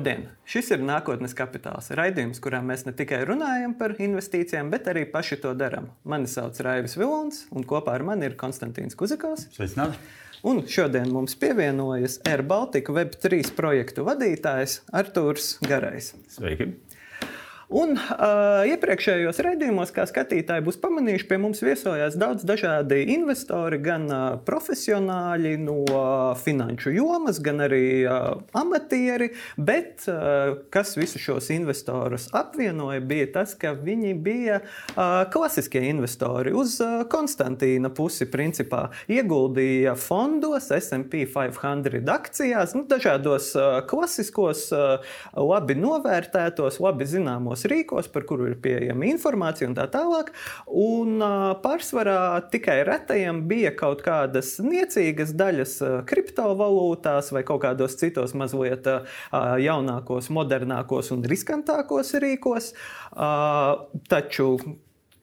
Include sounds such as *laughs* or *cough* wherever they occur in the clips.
Labdien! Šis ir nākotnes kapitāls. Raidījums, kurā mēs ne tikai runājam par investīcijām, bet arī paši to darām. Mani sauc Raivis Vilons, un kopā ar mani ir Konstantīns Kuzikovs. Sveicināti! Un šodien mums pievienojas Air Baltica Web3 projektu vadītājs Artūrs Garais. Sveiki! Un uh, iepriekšējos raidījumos, kā skatītāji būs pamanījuši, pie mums viesojās daudz dažādi investori, gan uh, profesionāļi no uh, finanšu jomas, gan arī uh, amatieri. Bet uh, kas visus šos investorus apvienoja, bija tas, ka viņi bija uh, klasiskie investori uz uh, Konstantīna pusi. Principā ieguldīja fondos, SP 500 akcijās, nu, dažādos uh, klasiskos, uh, labi novērtētos, labi zināmos zinātniskos rīkos, par kuru ir pieejama informācija un tā tālāk. Un pārsvarā tikai retajiem bija kaut kādas niecīgas daļas kriptovalūtās vai kaut kādos citos mazliet jaunākos, modernākos un riskantākos rīkos. Taču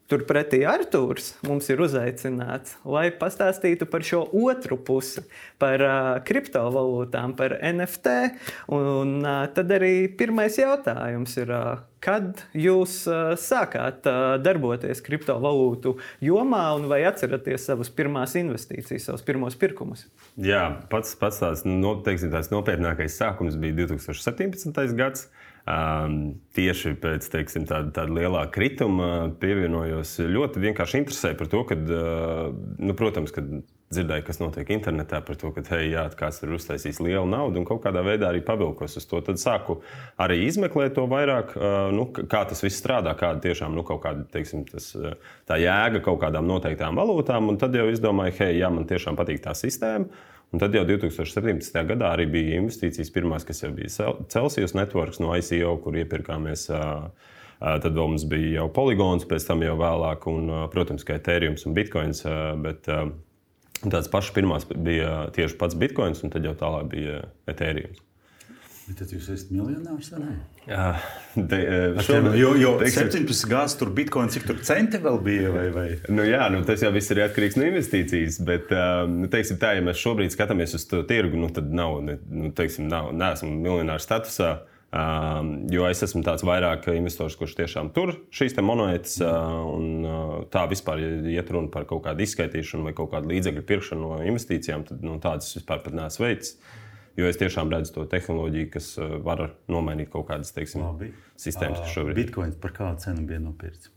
Turpretī Arthurs mums ir uzaicināts, lai pastāstītu par šo otru pusi, par uh, kriptovalūtām, par NFT. Un uh, tad arī pirmais jautājums ir, uh, kad jūs uh, sākāt uh, darboties kriptovalūtu jomā, un vai atceraties savas pirmās investīcijas, savus pirmos pirkumus? Jā, pats, pats tās, no, teiksim, tās nopietnākais sākums bija 2017. gads. Um, tieši pēc teiksim, tāda, tāda lielā krituma pievienojos. Ļoti vienkārši interesēja par to, ka, uh, nu, protams, kad dzirdēju, kas notiek internetā, par to, ka hei, jā, kāds ir uztaisījis lielu naudu un kaut kādā veidā arī pavilkos uz to. Tad sāku arī izmeklēt to vairāk, uh, nu, kā tas viss strādā, kāda tiešām nu, kāda, teiksim, tas, tā jēga kaut kādām noteiktām valūtām. Un tad jau izdomāju, hei, jā, man tiešām patīk tā sistēma. Un tad jau 2017. gadā arī bija investīcijas, pirmās, kas jau bija Celsius Networks no ICO, kur iepirkāmies. Tad vēl mums bija jau poligons, pēc tam jau vēlāk, un, protams, kā Ethereum un Bitcoins. Bet tās pašas pirmās bija tieši pats Bitcoins, un tad jau tālāk bija Ethereum. Bet tad jūs esat miljonārs vai ne? Jā, de, šobrīd, jo, jo teiksim, 17 gāzes tur bitkoina, cik tur centi vēl bija? Vai, vai? Nu, jā, nu, tas jau viss ir atkarīgs no investīcijas. Bet, nu, teiksim, tā, ja mēs šobrīd skatāmies uz to tirgu, nu, tad nav, nu, teiksim, nav, neesmu miljonāra statusā. Um, jo es esmu tāds vairāk investors, kurš tiešām tur šīs monētas, uh, un uh, tā vispār, ja iet runa par kaut kādu izskaitīšanu vai kaut kādu līdzekļu pirkšanu no investīcijām, tad nu, tādas vispār neesmu veicis. Jo es tiešām redzu to tehnoloģiju, kas uh, var nomainīt kaut kādas teiksim, Labi. sistēmas, kas šobrīd ir. Bitcoins par kādu cenu bija nopirkts?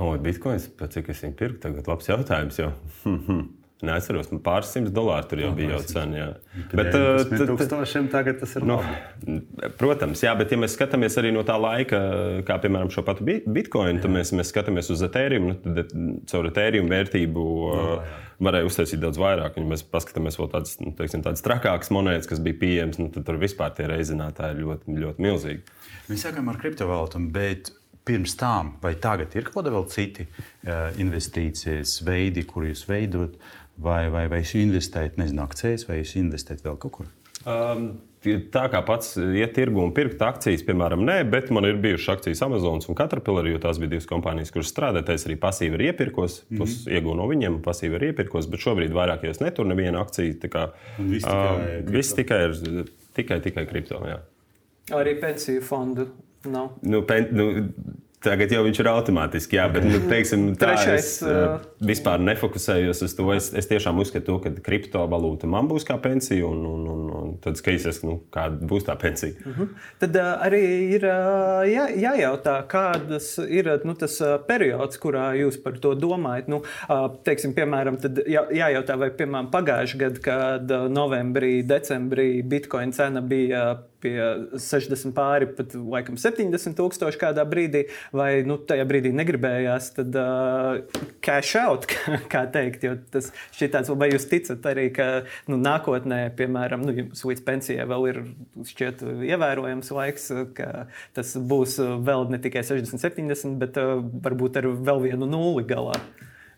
O, bitcoins, pēc cik es viņu pirku, tagad labs jautājums. Jo. *laughs* Neatceros, man pāris simtus dolāru tur jau oh, bija jau cena. Jā. Bet, bet uh, tūkstošiem tagad tas ir. Nu, protams, jā, bet ja mēs skatāmies arī no tā laika, kā piemēram šo patu bitkoinu, tad mēs, mēs skatāmies uz Ethereum, nu, tad caur Ethereum vērtību no, jā, jā. varēja uztaisīt daudz vairāk. Ja mēs paskatāmies vēl tādas, nu, teiksim, tādas trakākas monētas, kas bija pieejamas, nu, tad tur vispār tie reizinātāji ir ļoti, ļoti milzīgi. Mēs sākām ar kriptovalūtām, bet pirms tam, vai tagad ir kaut kādi vēl citi uh, investīcijas veidi, kur jūs veidojat? Vai, vai, vai jūs investējat, nezinu, akcijas, vai jūs investējat vēl kaut kur? Um, Tā kā pats iet tirgu un pirkt akcijas, piemēram, nē, bet man ir bijušas akcijas Amazonas un Caterpillar, jo tās bija divas kompānijas, kuras strādāja. Es arī pasīvi ir iepirkos, mm -hmm. tos iegūnu no viņiem, pasīvi ir iepirkos, bet šobrīd vairāk jau neturu nevienu akciju. Kā, viss tikai, uh, viss tikai ir tikai, tikai kripto. Jā. Arī pensiju fondu nav. Nu, pen, nu, Tagad jau viņš ir automātiski, jā, bet nu, teiksim, tā, Trešais, es uh, vispār nefokusējos uz to. Es, es tiešām uzskatu, ka kriptovalūta man būs kā pensija, un, un, un, un tad skatīsies, nu, kāda būs tā pensija. Uh mhm. -huh. Tad uh, arī ir uh, jā, jājautā, kādas ir nu, tas uh, periods, kurā jūs par to domājat. Nu, uh, teiksim, piemēram, jā, jājautā, vai piemēram pagājušajā gadā, kad uh, novembrī, decembrī bitkoina cena bija pie 60 pāri, pat laikam 70 tūkstoši kādā brīdī, vai nu, tajā brīdī negribējās, tad uh, cash out, *laughs* kā teikt. Jo tas šķiet, vai jūs ticat arī, ka nu, nākotnē, piemēram, nu, jums līdz pensijai vēl ir šķiet ievērojams laiks, ka tas būs vēl ne tikai 60, 70, bet uh, varbūt ar vēl vienu nulli galā.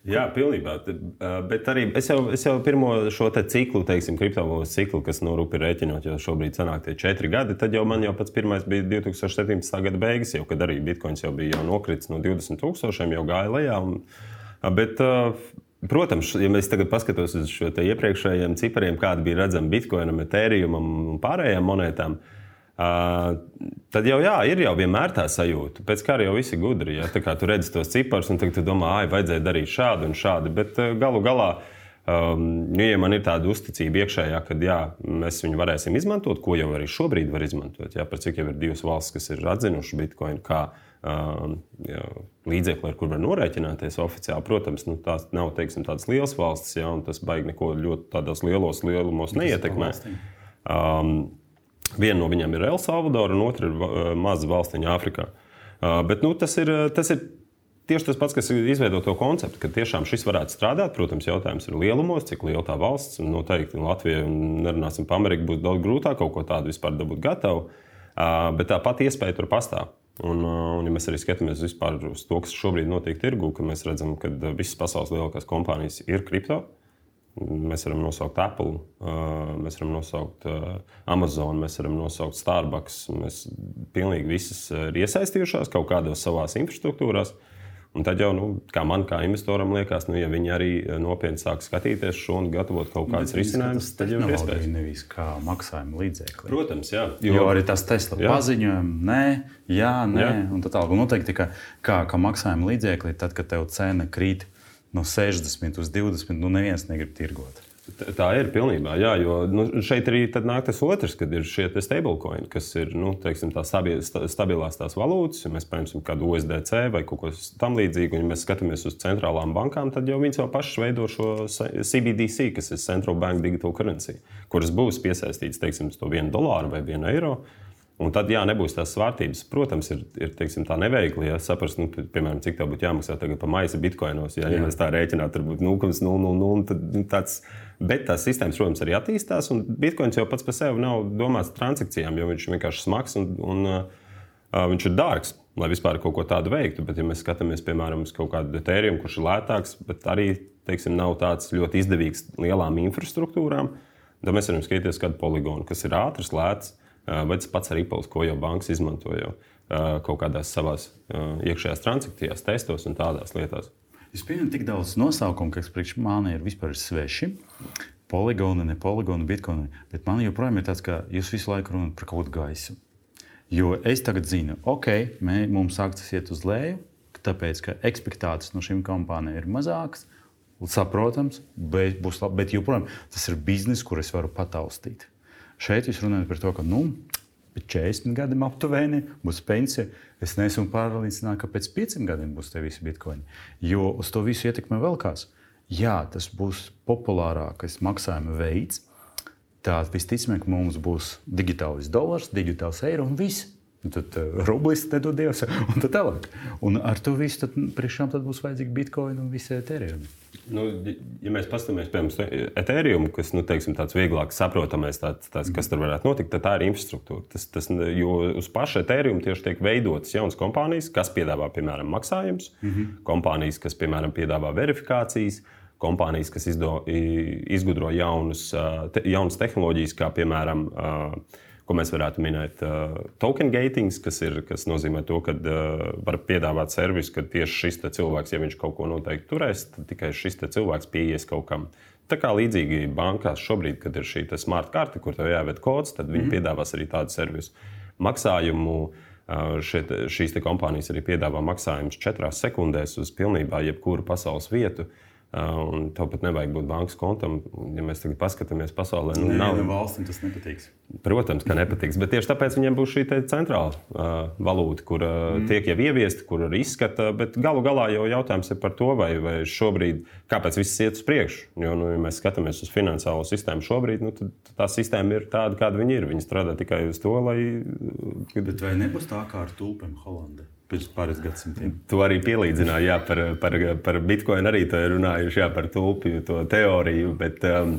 Jā, pilnībā. Bet arī es jau, es jau pirmo šo ciklu, teiksim, kriptovalūtas ciklu, kas no rupi rēķinot, jo šobrīd sanāk tie četri gadi, tad jau man jau pats pirmais bija 2017. gada beigas, jau kad arī bitkoins jau bija jau nokritis no 20 tūkstošiem, jau gāja lejā. Un, bet, Protams, ja mēs tagad paskatāmies uz šo iepriekšējiem cipariem, kāda bija redzama Bitcoinam, Ethereumam un pārējām monētām, Uh, tad jau jā, ir jau vienmēr tā sajūta. Pēc kara jau viss ir gudri. Ja? Tā kā tu redzi tos ciparus, un tu domā, ah, vajadzēja darīt šādu un šādu. Bet uh, galu galā, um, nu, ja man ir tāda uzticība iekšējā, ka jā, mēs viņu varēsim izmantot, ko jau arī šobrīd var izmantot. Jā, par cik jau ir divas valstis, kas ir atzinušas Bitcoin kā um, līdzekli, ar kur var norēķināties oficiāli. Protams, nu, tās nav teiksim, tādas lielas valstis, jā, un tas baigi neko ļoti tādos lielos lielumos neietekmē. Um, Viena no viņām ir El Salvadora, un otra ir uh, maza valstiņa Āfrikā. Uh, bet nu, tas, ir, tas ir tieši tas pats, kas izveido to konceptu, ka tiešām šis varētu strādāt. Protams, jautājums ir lielumos, cik liela tā valsts. Noteikti Latvija un nerunāsim par Ameriku būs daudz grūtāk kaut ko tādu vispār dabūt gatavu. Bet tā pati iespēja tur pastāv. Un, un, ja mēs arī skatāmies uz to, kas šobrīd notiek tirgū, tad mēs redzam, ka visas pasaules lielākās kompānijas ir kripto. Mēs varam nosaukt Apple, mēs varam nosaukt Amazon, mēs varam nosaukt Starbucks. Mēs pilnīgi visas ir iesaistījušās kaut kādos savās infrastruktūrās. Un tad jau, nu, kā man, kā investoram, liekas, nu, ja viņi arī nopietni sāk skatīties šo un gatavot kaut kādus risinājumus, tad jau ir iespējams. Nevis kā maksājuma līdzekļi. Protams, jā. Jo, jo arī tas Tesla paziņojums, nē, jā, nē, jā. un tā tālāk. Noteikti, ka kā, kā maksājuma līdzekļi, tad, kad tev cena krīt no 60 uz 20, nu neviens negrib tirgot. Tā ir pilnībā, jā, jo nu, šeit arī nāk tas otrs, kad ir šie stablecoini, kas ir nu, teiksim, tā stabi, stabilās tās valūtas. Ja mēs paņemsim kādu OSDC vai kaut ko tamlīdzīgu, un ja mēs skatāmies uz centrālām bankām, tad jau viņas jau pašas veido šo CBDC, kas ir Central Bank Digital Currency, kuras būs piesaistītas teiksim, uz to vienu dolāru vai vienu eiro. Un tad, jā, nebūs tās svārstības. Protams, ir, ir teiksim, tā neveikli, ja saprast, nu, piemēram, cik tā būtu jāmaksā par maisu bitkoinos. Ja, ja mēs tā rēķinātu, tad būtu 0,000. Nu, tāds, bet tās sistēmas, protams, arī attīstās. Un bitkoins jau pats par sevi nav domāts transakcijām, jo viņš vienkārši smags un, un uh, viņš ir dārgs. Lai vispār kaut ko tādu veiktu, bet, ja mēs skatāmies, piemēram, uz kaut kādu detēriju, kurš ir lētāks, bet arī teiksim, nav tāds ļoti izdevīgs lielām infrastruktūrām, tad mēs varam skatīties kādu poligonu, kas ir ātrs, lēts vai tas pats Rīpols, ko jau bankas izmanto jau kaut kādās savās iekšējās transakcijās, testos un tādās lietās. Es pieņemu tik daudz nosaukumu, kas priekš manis ir vispār sveši. Poligoni, ne poligoni, bitkoini. Bet man joprojām ir tāds, ka jūs visu laiku runājat par kaut kādu gaisu. Jo es tagad zinu, ok, mē, mums akcijas iet uz leju, tāpēc ka expectācijas no šīm kompānijām ir mazākas. Saprotams, bet, labi, bet joprojām tas ir bizness, kur es varu pataustīt. Šeit jūs runājat par to, ka nu, pēc 40 gadiem aptuveni būs pensija. Es neesmu pārliecināts, ka pēc 5 gadiem būs tie visi bitkoini. Jo uz to visu ietekmē vēl kāds. Jā, tas būs populārākais maksājuma veids. Tad visticamāk mums būs digitālais dolārs, digitāls eiro un viss. Un tad uh, rublis nedod Dievs, *laughs* un tā tālāk. Un ar to visu tad, priekšām būs vajadzīgi bitkoini un visi eterēni. Nu, ja mēs paskatāmies, piemēram, Ethereum, kas nu, teiksim, tāds vieglāk saprotamais, tāds, tāds, kas tur varētu notikt, tad tā ir infrastruktūra. Tas, tas, jo uz paša Ethereum tieši tiek veidotas jaunas kompānijas, kas piedāvā, piemēram, maksājumus, mm -hmm. kompānijas, kas, piemēram, piedāvā verifikācijas, kompānijas, kas izdo, izgudro jaunus, te, jaunas tehnoloģijas, kā piemēram ko mēs varētu minēt. Uh, token gatings, kas, ir, kas nozīmē to, ka uh, var piedāvāt servisu, ka tieši šis cilvēks, ja viņš kaut ko noteikti turēs, tad tikai šis cilvēks pieies kaut kam. Tā kā līdzīgi bankās šobrīd, kad ir šī smart karte, kur tev jāieved kods, tad viņi mm -hmm. piedāvās arī tādu servisu. Maksājumu šeit, šīs kompānijas arī piedāvā maksājumus četrās sekundēs uz pilnībā jebkuru pasaules vietu. Uh, Un tev pat nevajag būt bankas kontam. Ja mēs tagad paskatāmies pasaulē, nu, Nē, nav valstīm tas nepatiks. Protams, ka nepatiks. Bet tieši tāpēc viņiem būs šī centrāla uh, valūta, kur uh, mm. tiek jau ieviesta, kur arī izskata. Bet galu galā jau jautājums ir par to, vai, vai šobrīd, kāpēc viss iet uz priekšu. Jo, nu, ja mēs skatāmies uz finansiālo sistēmu šobrīd, nu, tad tā sistēma ir tāda, kāda viņa ir. Viņa strādā tikai uz to, lai. Bet vai nebūs tā kā ar tulpēm Holandē? Pirms pāris gadsimtiem. Tu arī pielīdzināji jā, par, par, par bitkoinu, arī ir runājuši jā, par tulpju, to teoriju. Bet, um,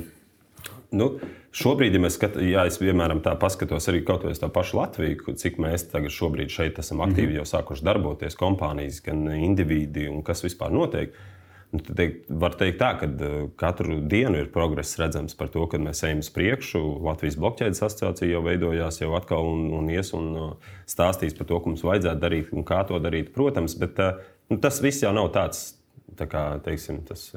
nu, šobrīd, ja mēs skatāmies, ja es piemēram tā paskatos arī kaut uz tā pašu Latviju, cik mēs tagad šobrīd šeit esam aktīvi mm -hmm. jau sākuši darboties, kompānijas, gan individi un kas vispār notiek. Nu, teikt, var teikt, tā, ka uh, katru dienu ir progress redzams par to, ka mēs ejam uz priekšu. Latvijas blokķēdes asociācija jau veidojās, jau atkal un, un ies un uh, stāstīs par to, ko mums vajadzētu darīt un kā to darīt. Protams, bet uh, nu, tas viss jau nav tāds kā, teiksim, tas,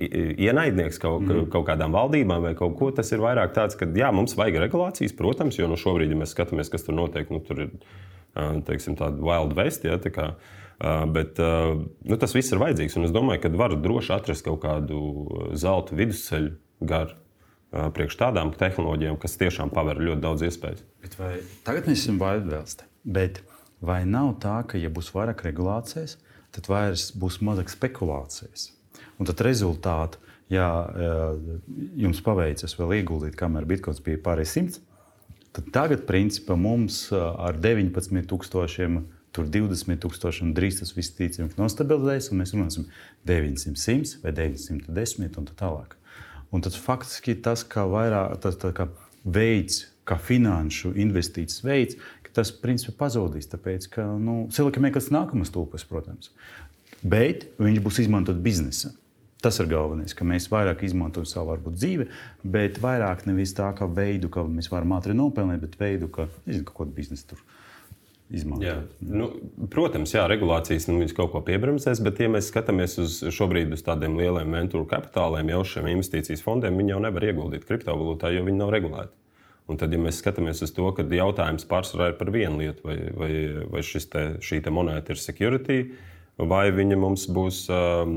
ienaidnieks kaut, mm. kaut kādām valdībām vai kaut ko. Tas ir vairāk tāds, ka jā, mums vajag regulācijas, protams, jo nu, šobrīd, ja mēs skatāmies, kas tur notiek, nu, tur ir teiksim, tāda wild west. Ja, tā kā, bet nu, tas viss ir vajadzīgs. Un es domāju, ka var droši atrast kaut kādu zelta vidusceļu garu priekš tādām tehnoloģijām, kas tiešām paver ļoti daudz iespēju. Tagad mēs esam wild west. Bet vai nav tā, ka, ja būs vairāk regulācijas, tad vairs būs mazāk spekulācijas? Un tad rezultāti, ja jums paveicas vēl ieguldīt, kamēr bitkoins bija pārējais simts, tad tagad, principā, mums ar 19,000. Tur 20,000 un drīz tas viss ticamāk nostabilizēs, un mēs runāsim 900, 100 vai 910 un tā tālāk. Un tas faktiski tas, kā vairāk tas kā veids, kā finanšu investīcijas veids, tas principā pazudīs. Tāpēc, ka nu, Silikam Ekas nākamais tulpes, protams, bet viņš būs izmantot biznesa. Tas ir galvenais, ka mēs vairāk izmantojam savu varbūt, dzīvi, bet vairāk nevis tā kā veidu, kā mēs varam ātri nopelnīt, bet veidu, kā nezinu, kaut kādu biznesu tur izmantot. Jā. Nu, protams, jā, regulācijas nu, kaut ko piebremzēs, bet, ja mēs skatāmies uz šobrīd uz tādiem lieliem ventūru kapitāliem, jau šiem investīcijas fondiem, viņi jau nevar ieguldīt kriptovalūtā, jo viņi nav regulēti. Un tad, ja mēs skatāmies uz to, ka jautājums pārsvarā ir par vienu lietu, vai, vai, vai te, šī te monēta ir security, vai viņa mums būs um,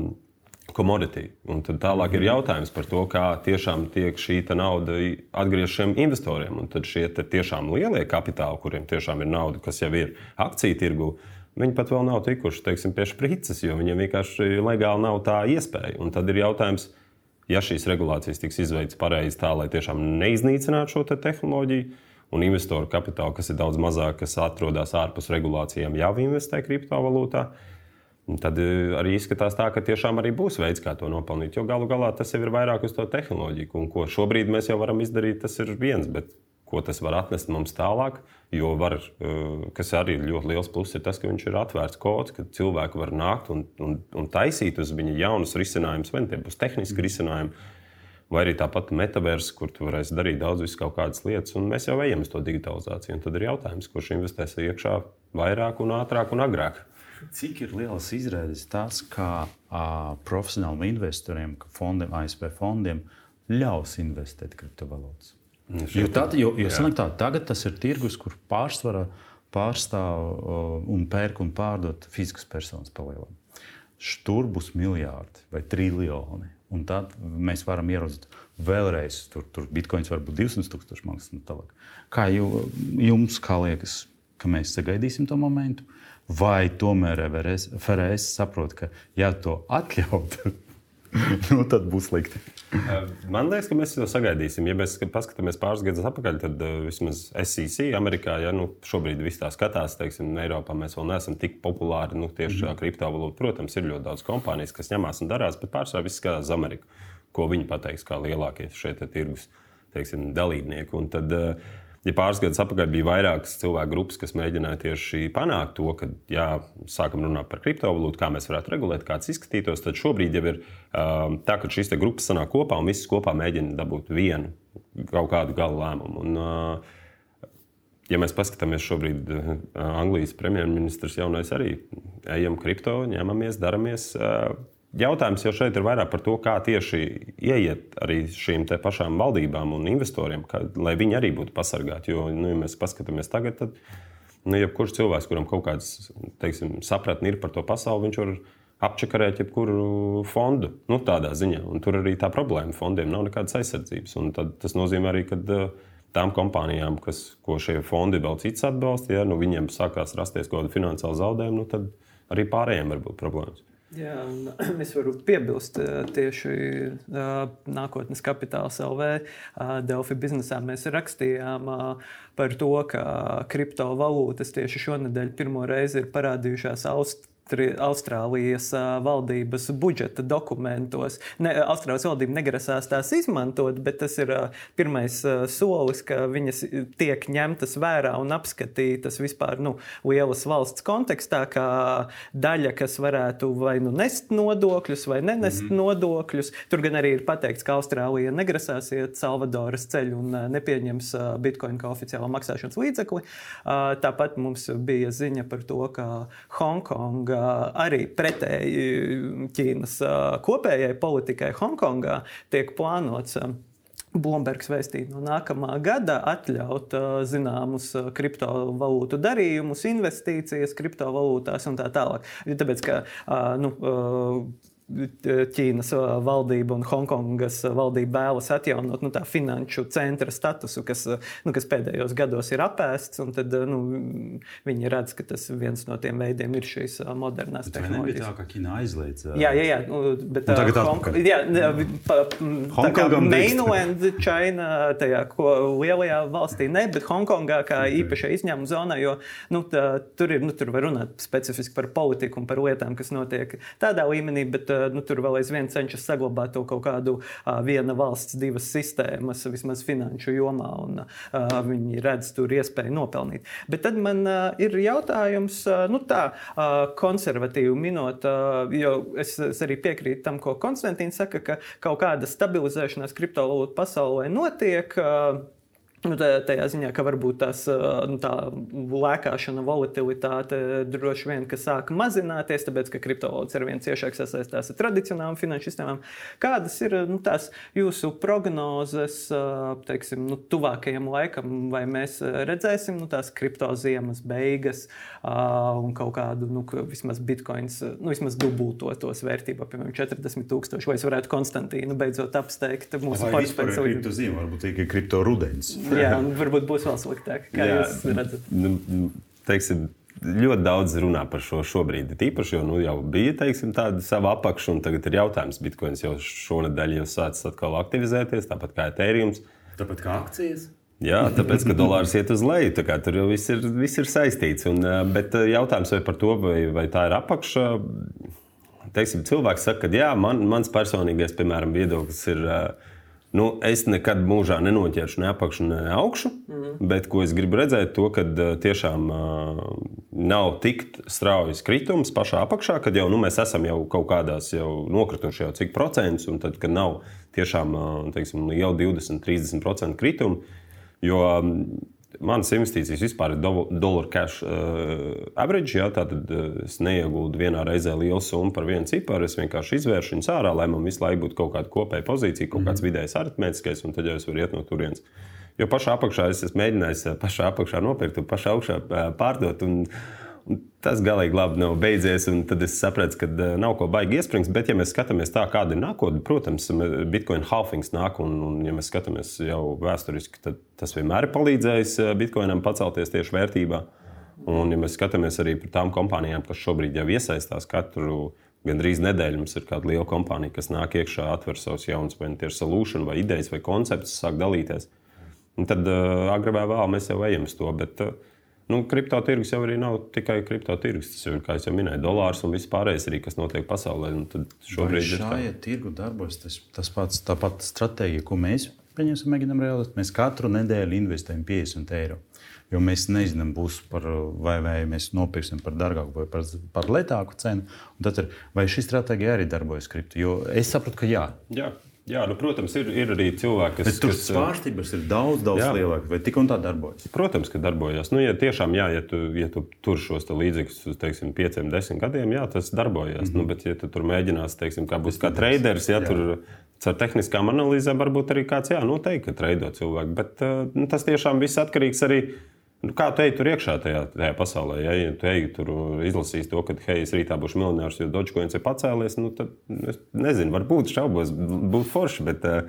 commodity. Un tad tālāk ir jautājums par to, kā tiešām tiek šī nauda atgriezt šiem investoriem. Un tad šie tiešām lielie kapitāli, kuriem tiešām ir nauda, kas jau ir akciju tirgu, viņi pat vēl nav tikuši teiksim, pie sprites, jo viņiem vienkārši legāli nav tā iespēja. Un tad ir jautājums, ja šīs regulācijas tiks izveidtas pareizi, tā lai tiešām neiznīcinātu šo te tehnoloģiju, un investoru kapitālu, kas ir daudz mazāk, kas atrodas ārpus regulācijām, jau investē kriptovalūtā, tad eh, arī izskatās tā, ka tiešām arī būs veids, kā to nopelnīt. Jo galu galā tas jau ir vairāk uz to tehnoloģiju, un ko šobrīd mēs jau varam izdarīt, tas ir viens. Bet ko tas var atnest mums tālāk. Jo, var, eh, kas arī ir ļoti liels pluss, ir tas, ka viņš ir atvērts kods, ka cilvēki var nākt un, un, un taisīt uz viņa jaunus risinājumus, vai nu tie būs tehniski risinājumi. Vai arī tāpat metaverss, kur tu varēsi darīt daudz kaut kādas lietas, un mēs jau ejam uz to digitalizāciju. Un tad ir jautājums, kurš investēs iekšā vairāk, un ātrāk un agrāk. Cik ir liels izredzes tas, kā uh, profesionāliem investoriem, fondiem, ASV fondiem ļaus investēt kriptovalūtas? Nu, jo, tad, jo, jo tā, tagad tas ir tirgus, kur pārsvarā pārstāv un pērk un pārdod fiziskas personas palielam. Tur būs miljardi vai triljoni. Un tad mēs varam ieraudzīt vēlreiz, tur, tur bitkoins var būt 200 tūkstoši maksas. Kā jums kā liekas, ka mēs sagaidīsim to momentu? Vai tomēr FRS saprot, ka ja to atļautu, *laughs* nu, tad būs slikti. Man liekas, ka mēs to sagaidīsim. Ja mēs paskatāmies pāris gadus atpakaļ, tad vismaz SEC, Amerikā, ja nu, šobrīd viss tā skatās, teiksim, Eiropā mēs vēl neesam tik populāri nu, tieši šajā mm kriptovalūtā. Protams, ir ļoti daudz kompānijas, kas ņemās un darās, bet pārsvarā viss skatās uz Ameriku, ko viņi pateiks kā lielākie šeit tirgus teiksim, dalībnieki. Un tad, uh, ja pāris gadus atpakaļ bija vairākas cilvēku grupas, kas mēģināja tieši panākt to, ka, jā, sākam runāt par kriptovalūtu, kā mēs varētu regulēt, kā tas izskatītos, tad šobrīd jau ir um, tā, ka šīs grupas sanāk kopā un visas kopā mēģina dabūt vienu kaut kādu gala lēmumu. Un, uh, ja mēs paskatāmies šobrīd, uh, Anglijas premjerministrs jaunais arī ejam kripto, ņemamies, daramies. Jautājums jau šeit ir vairāk par to, kā tieši ieiet arī šīm pašām valdībām un investoriem, kā, lai viņi arī būtu pasargāti. Jo, nu, ja mēs paskatāmies tagad, tad nu, jebkurš cilvēks, kuram kaut kāds teiksim, sapratni ir par to pasauli, viņš var apčakarēt jebkuru fondu. Nu, tādā ziņā. Un tur arī tā problēma. Fondiem nav nekādas aizsardzības. Un tas nozīmē arī, ka tām kompānijām, kas, ko šie fondi vēl cits atbalsta, ja nu, viņiem sākās rasties kaut kāda finansiāla zaudējuma, nu, tad arī pārējiem var būt problēmas. Jā, *clears throat* es varu piebilst tieši nākotnes kapitāls LV. Delfi biznesā mēs rakstījām par to, ka kriptovalūtas tieši šonadēļ pirmo reizi ir parādījušās Austrālijā Austrālijas valdības budžeta dokumentos. Ne, Austrālijas valdība negrasās tās izmantot, bet tas ir pirmais solis, ka viņas tiek ņemtas vērā un apskatītas vispār nu, lielas valsts kontekstā, kā daļa, kas varētu vai nu nest nodokļus, vai nenest mm -hmm. nodokļus. Tur gan arī ir pateikts, ka Austrālija negrasās iet Salvadoras ceļu un nepieņems bitkoinu kā oficiālo maksāšanas līdzekli. Tāpat mums bija ziņa par to, ka Hongkonga arī pretēji Ķīnas kopējai politikai Hongkongā tiek plānots. Blombergs vēstīja no nākamā gada atļaut zināmus kriptovalūtu darījumus, investīcijas kriptovalūtās un tā tālāk. Tāpēc, ka nu, Ķīnas valdība un Hongkongas valdība vēlas atjaunot nu, finanšu centra statusu, kas, nu, kas pēdējos gados ir apēsts. Tad, nu, viņi redz, ka tas viens no tiem veidiem ir šīs modernās tehnoloģijas. Tā kā Ķīna aizliedz. Jā, jā, jā. Nu, bet, pa, tā kā mainland China, tajā lielajā valstī ne, bet Hongkongā kā okay. īpašā izņēmuma zonā, jo nu, tā, tur, ir, nu, tur var runāt specifiski par politiku un par lietām, kas notiek tādā līmenī. Bet, nu, tur vēl aizvien cenšas saglabāt to kaut kādu viena valsts, divas sistēmas, vismaz finanšu jomā, un viņi redz tur iespēju nopelnīt. Bet tad man ir jautājums, nu tā, konservatīvi minot, jo es, es arī piekrītu tam, ko Konstantīns saka, ka kaut kāda stabilizēšanās kriptovalūtu pasaulē notiek. Nu, tajā ziņā, ka varbūt tās, nu, tā lēkāšana, volatilitāte droši vien sāk mazināties, tāpēc ka kriptovalūtas ar vien ciešāk sasaistās ar tradicionālām finanšu sistēmām. Kādas ir nu, tās jūsu prognozes teiksim, nu, tuvākajam laikam, vai mēs redzēsim nu, tās kriptoziemas beigas un kaut kādu nu, vismaz bitkoins, nu, vismaz dubultotos vērtībā, piemēram, 40 tūkstoši, vai es varētu Konstantīnu beidzot apsteigt mūsu portfeļu? Kripto zīme, varbūt tikai kripto rudens. Jā, un varbūt būs vēl sliktāk. Kā Jā, jūs redzat? Nu, nu, teiksim, ļoti daudz runā par šo šobrīd. Tīpaši, jo nu, jau bija teiksim, tāda sava apakša, un tagad ir jautājums, Bitcoins jau šonadēļ jau sācis atkal aktivizēties, tāpat kā Ethereum. Tāpat kā akcijas. Jā, tāpēc, ka dolārs iet uz leju, tā kā tur jau viss ir, viss ir saistīts. Un, bet jautājums vai par to, vai, vai tā ir apakša, teiksim, cilvēks saka, ka jā, man, mans personīgais, piemēram, viedoklis ir. Uh, Nu, es nekad mūžā nenoķeršu ne apakšu, ne augšu, mm. bet ko es gribu redzēt, to, ka tiešām uh, nav tik straujas kritums pašā apakšā, kad jau nu, mēs esam jau kaut kādās jau nokrituši jau cik procentus, un tad, kad nav tiešām uh, teiksim, jau 20, 30% kritumu. Jo Manas investīcijas vispār ir dollar cash uh, average. Jā, tātad uh, es neieguldu vienā reizē lielu summu par vienu ciparu. Es vienkārši izvēršu viņus ārā, lai man visu laiku būtu kaut kāda kopēja pozīcija, kaut kāds mm -hmm. vidējs aritmētiskais, un tad jau es varu iet no turienes. Jo pašā apakšā es esmu mēģinājis uh, pašā apakšā nopirkt, pašā augšā pārdot. Un, Tas galīgi labi nav beidzies, un tad es sapratu, ka nav ko baigi iespringt. Bet, ja mēs skatāmies tā, kāda ir nākotne, protams, Bitcoin halvings nāk, un, un ja mēs skatāmies jau vēsturiski, tad tas vienmēr ir palīdzējis Bitcoinam pacelties tieši vērtībā. Un, ja mēs skatāmies arī par tām kompānijām, kas šobrīd jau iesaistās katru gandrīz nedēļu, mums ir kāda liela kompānija, kas nāk iekšā, atver savus jaunus, vai nu tie ir solution, vai idejas, vai konceptus, sāk dalīties. Un tad uh, agrāk vai vēlāk mēs jau ejam uz to. Bet, uh, Nu, kripto tirgus jau arī nav tikai kripto tirgus. Tas ir, kā jau minēju, dolārs un viss pārējais, arī, kas notiek pasaulē. Šobrīd ir šāda tirgu darbojas tas, tas pats, tā pati stratēģija, ko mēs mēģinām realizēt. Mēs katru nedēļu investējam 50 eiro. Jo mēs nezinām, būs par, vai, vai mēs nopirksim par dārgāku vai par, par lētāku cenu. Tad, ir, vai šī stratēģija arī darbojas kripto? Jo es saprotu, ka jā. jā. Jā, nu, protams, ir, ir arī cilvēki, kas. Bet tur kas, svārstības ir daudz, daudz lielākas, vai tik un tā darbojas? Protams, ka darbojas. Nu, ja tiešām, jā, ja tu, ja tu tur šos līdzekļus uz teiksim, pieciem, desmit gadiem, jā, tas darbojas. Mm -hmm. nu, bet, ja tu tur mēģinās, teiksim, kā būs kā traders, ja jā. tur caur tehniskām analīzēm varbūt arī kāds, jā, noteikti, ka trade cilvēku. Bet nu, tas tiešām viss atkarīgs arī no Nu, kā tu ej tur iekšā tajā, tajā pasaulē? Ja, ja tu ej tur izlasīs to, ka, hei, es rītā būšu miljonārs, jo Dogecoins ir pacēlies, nu, tad es nezinu, varbūt šaubos, būtu forši. Bet, eh,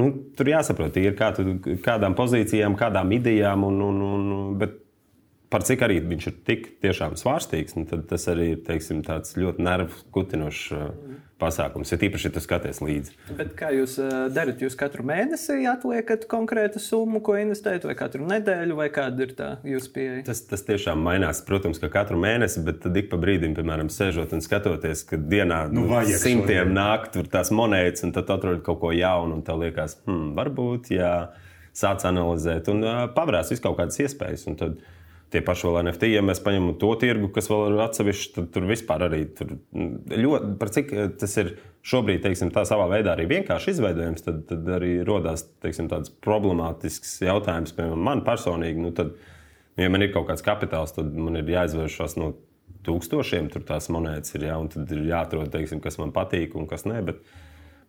nu, tur jāsaprot, ir kā tu, kādām pozīcijām, kādām idejām, un, un, un, bet par cik arī viņš ir tik tiešām svārstīgs, nu, tad tas arī ir teiksim, ļoti nervu kutinošs uh, pasākums. Ja tīpaši, ja tu skaties līdzi. Bet kā jūs uh, darat? Jūs katru mēnesi atliekat konkrētu summu, ko investējat, vai katru nedēļu, vai kāda ir tā jūsu pieeja? Tas, tas tiešām mainās, protams, ka katru mēnesi, bet tad ik pa brīdim, piemēram, sēžot un skatoties, ka dienā nu, nu, simtiem nāk tur tās monētas, un tad atrod kaut ko jaunu, un tev liekas, hmm, varbūt, jā, sāc analizēt, un uh, pavērās visu kaut kādas iespējas. Tad, uh, tie paši vēl NFT, ja mēs paņemam to tirgu, kas vēl ir atsevišķs, tad tur vispār arī tur ļoti, par cik eh, tas ir šobrīd, teiksim, tā savā veidā arī vienkārši izveidojams, tad, tad arī rodās, teiksim, tāds problemātisks jautājums, piemēram, man personīgi, nu tad, ja man ir kaut kāds kapitāls, tad man ir jāizvēršas no tūkstošiem tur tās monētas ir. Ja, tad ir jāatrod, teiksim, kas man patīk un kas nē. Bet,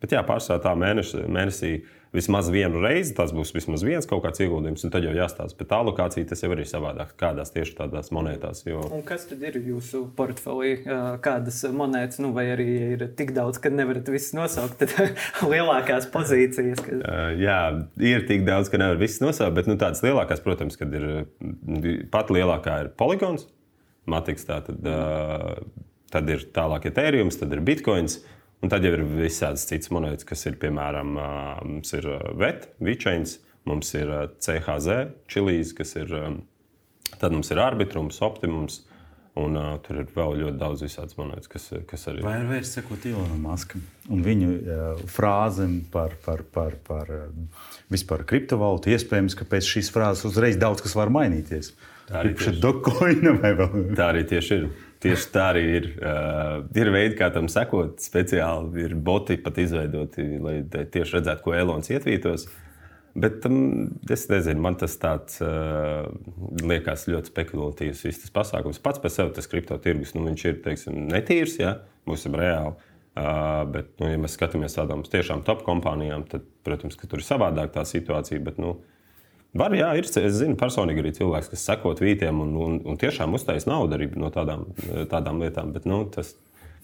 bet jā, pārsvarā tā mēneši, mēnesī vismaz vienu reizi tas būs vismaz viens kaut kāds ieguldījums, un tad jau jāstāsta. Bet tā lokācija tas jau ir savādāk, kādās tieši tādās monētās. Jo... Un kas tad ir jūsu portfelī? Kādas monētas, nu, vai arī ir tik daudz, ka nevarat visas nosaukt, tad *laughs* lielākās pozīcijas? Ka... Jā, ir tik daudz, ka nevar visas nosaukt, bet nu, tādas lielākās, protams, kad ir pat lielākā ir poligons. Matiks, tā tad, uh, tad ir tālāk etērijas, tad ir bitkoins. Un tad jau ir visādas citas monētas, kas ir piemēram mums ir VET, Vichains, mums ir CHZ, Čilijas, kas ir, tad mums ir arbitrums, optimums. Un, uh, tur ir vēl ļoti daudz visādas monētas, kas, kas arī. Vai ir vērts sekot Ilonam Maskam un viņu uh, frāzēm par, par, par, par uh, vispār kriptovalūtu? Iespējams, ka pēc šīs frāzes uzreiz daudz kas var mainīties. Tā arī ir? Tā arī tieši ir. Tieši tā arī ir. Uh, ir veidi, kā tam sekot. Speciāli ir boti pat izveidoti, lai tieši redzētu, ko Elonas ietvītos. Bet um, es nezinu, man tas tāds uh, liekas ļoti spekulatīvs. Viss tas pasākums pats par sevi, tas kripto tirgus, nu, viņš ir teiksim, netīrs, ja būsim reāli. Uh, bet, nu, ja mēs skatāmies tādām tiešām top kompānijām, tad, protams, tur ir savādāk tā situācija. Bet, nu, Var, jā, ir. Es zinu, personīgi arī cilvēks, kas seko tvītiem un, un, un tiešām uztaisīs naudu arī no tādām, tādām lietām. Bet nu, tas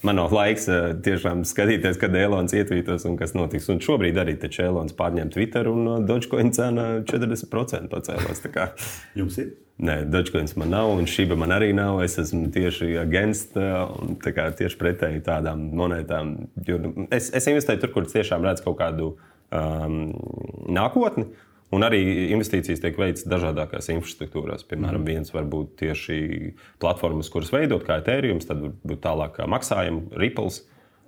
man nav laiks eh, tiešām skatīties, kad Elonas ietvītos un kas notiks. Un šobrīd arī Elonas pārņem Twitter un uh, Dogecoin cena 40% pacēlās. Jums ir? Nē, Dogecoins man nav, un šī man arī nav. Es esmu tieši against, uh, un kā, tieši pretēji tādām monētām. Es, es investēju tur, kur tiešām redzu kaut kādu um, nākotni. Un arī investīcijas tiek veikts dažādākās infrastruktūrās. Piemēram, mm. viens var būt tieši platformas, kuras veidot kā Ethereum, tad var būt tālāk maksājumi, Ripples.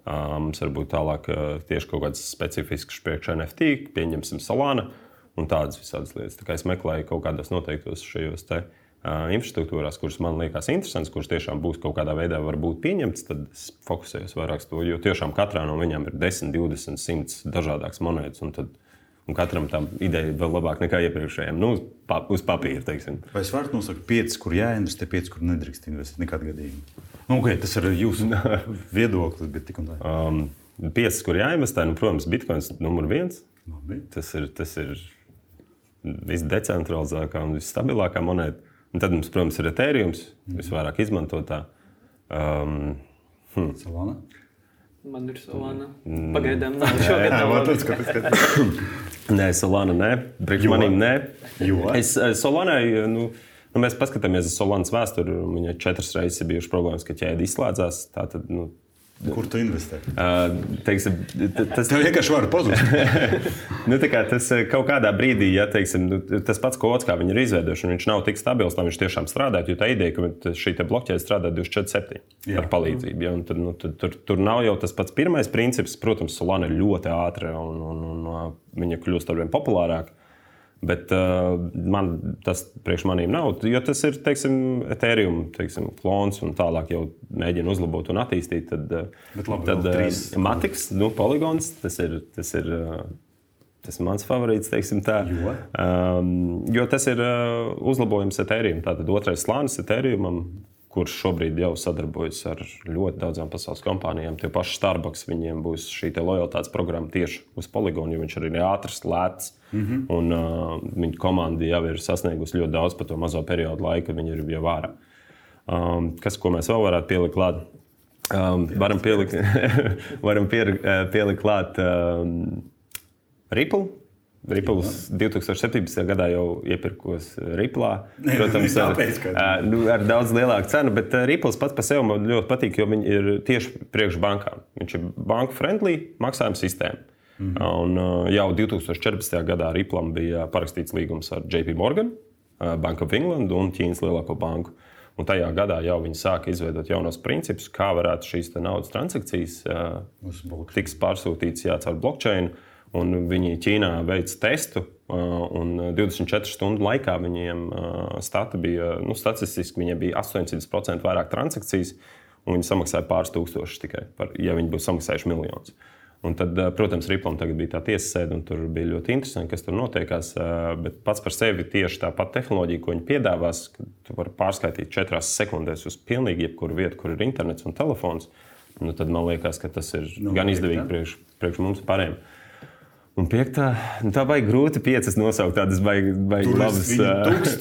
Mums var būt tālāk tieši kaut kāds specifisks priekš NFT, pieņemsim Solana un tādas visādas lietas. Tā kā es meklēju kaut kādos noteiktos šajos te, uh, infrastruktūrās, kuras man liekas interesantas, kuras tiešām būs kaut kādā veidā varbūt pieņemtas, tad es fokusējos vairāk uz to. Jo tiešām katrā no viņām ir 10, 20, 100 dažādas monētas. Un katram tam ideja vēl labāk nekā iepriekšējiem. Nu, pa, uz papīra. Teiksim. Vai es varu nosaukt piecas, kur jāinvestē, piecas, kur nedrīkst investēt? Nekādā gadījumā. Nu, okay, tas ir jūsu *laughs* viedoklis, bet tik un tā. Um, piecas, kur jāinvestē, nu, protams, bitkoins numur viens. Labi. Tas ir, tas ir visdecentralizētākā un visstabilākā monēta. Un tad mums, protams, ir Ethereum, mm. visvairāk izmantotā. Um, hm. Solana. Man ir Solana. Mm. Pagaidām *laughs* nav šogad. Jā, tas ir. *coughs* Nē, Solana nē. Priekš manim nē. Jo? Es eh, Solanai, nu, nu, mēs paskatāmies uz Solanas vēsturi. Viņa četras reizes ir bijušas problēmas, ka ķēde izslēdzās. Tātad, nu, Kur tu investē? Uh, teiksim, tas tev vienkārši var pazust. *laughs* nu, tas kaut kādā brīdī, ja teiksim, nu, tas pats kods, kā viņi ir izveidojuši, viņš nav tik stabils, lai viņš tiešām strādātu. Jo tā ideja, ka šī blokķēde strādā 24-7 ar palīdzību. Ja, tad, nu, tur, tur, tur nav jau tas pats pirmais princips. Protams, Solana ir ļoti ātra un, un, un viņa kļūst ar vien populārāka. Bet uh, man tas priekš maniem nav, jo tas ir teiksim, Ethereum teiksim, klons un tālāk jau mēģina uzlabot un attīstīt. Tad, uh, labi, tad uh, Matiks, nu, poligons, tas ir. Tas ir Tas ir mans favorīts, teiksim tā. Jo, um, jo tas ir uh, uzlabojums Ethereum. Tātad otrais slānis Ethereumam, kurš šobrīd jau sadarbojas ar ļoti daudzām pasaules kompānijām. Tie paši Starbucks, viņiem būs šī lojalitātes programma tieši uz poligonu, jo viņš arī ir ātrs, lēts. Mm -hmm. Un uh, viņa komanda jau ir sasniegusi ļoti daudz par to mazo periodu laiku, kad viņi ir jau ārā. Um, kas, ko mēs vēl varētu pielikt klāt? Um, varam pielikt, varam pielikt klāt *laughs* um, Ripple Ripples 2017. gadā jau iepirkos Ripplā. *laughs* Protams, *laughs* ar, nu, ar daudz lielāku cenu, bet Ripples pats par sevi man ļoti patīk, jo viņi ir tieši priekš bankām. Viņš ir banku friendly maksājuma sistēma. Mm -hmm. Un jau 2014. gadā Ripplam bija parakstīts līgums ar JP Morgan, Bank of England un Ķīnas lielāko banku. Un tajā gadā jau viņi sāka izveidot jaunos principus, kā varētu šīs naudas transakcijas tiks pārsūtītas jā, caur blockchain. Uh, Un viņi Ķīnā veica testu, un 24 stundu laikā viņiem stati bija, nu, statistiski viņiem bija 800% vairāk transakcijas, un viņi samaksāja pāris tūkstošus tikai, par, ja viņi būtu samaksājuši miljonus. Un tad, protams, Riplam bija tā tiesas sēde, un tur bija ļoti interesanti, kas tur notiekās. Bet pats par sevi tieši tā pati tehnoloģija, ko viņi piedāvās, ka tu vari pārskaitīt četrās sekundēs uz pilnīgi jebkuru vietu, kur ir internets un telefons. Nu, tad man liekas, ka tas ir nu, gan izdevīgi priekš, priekš mums pārējiem. Un piektā, nu, tā baigi grūti piecas nosaukt, tādas baigi labas.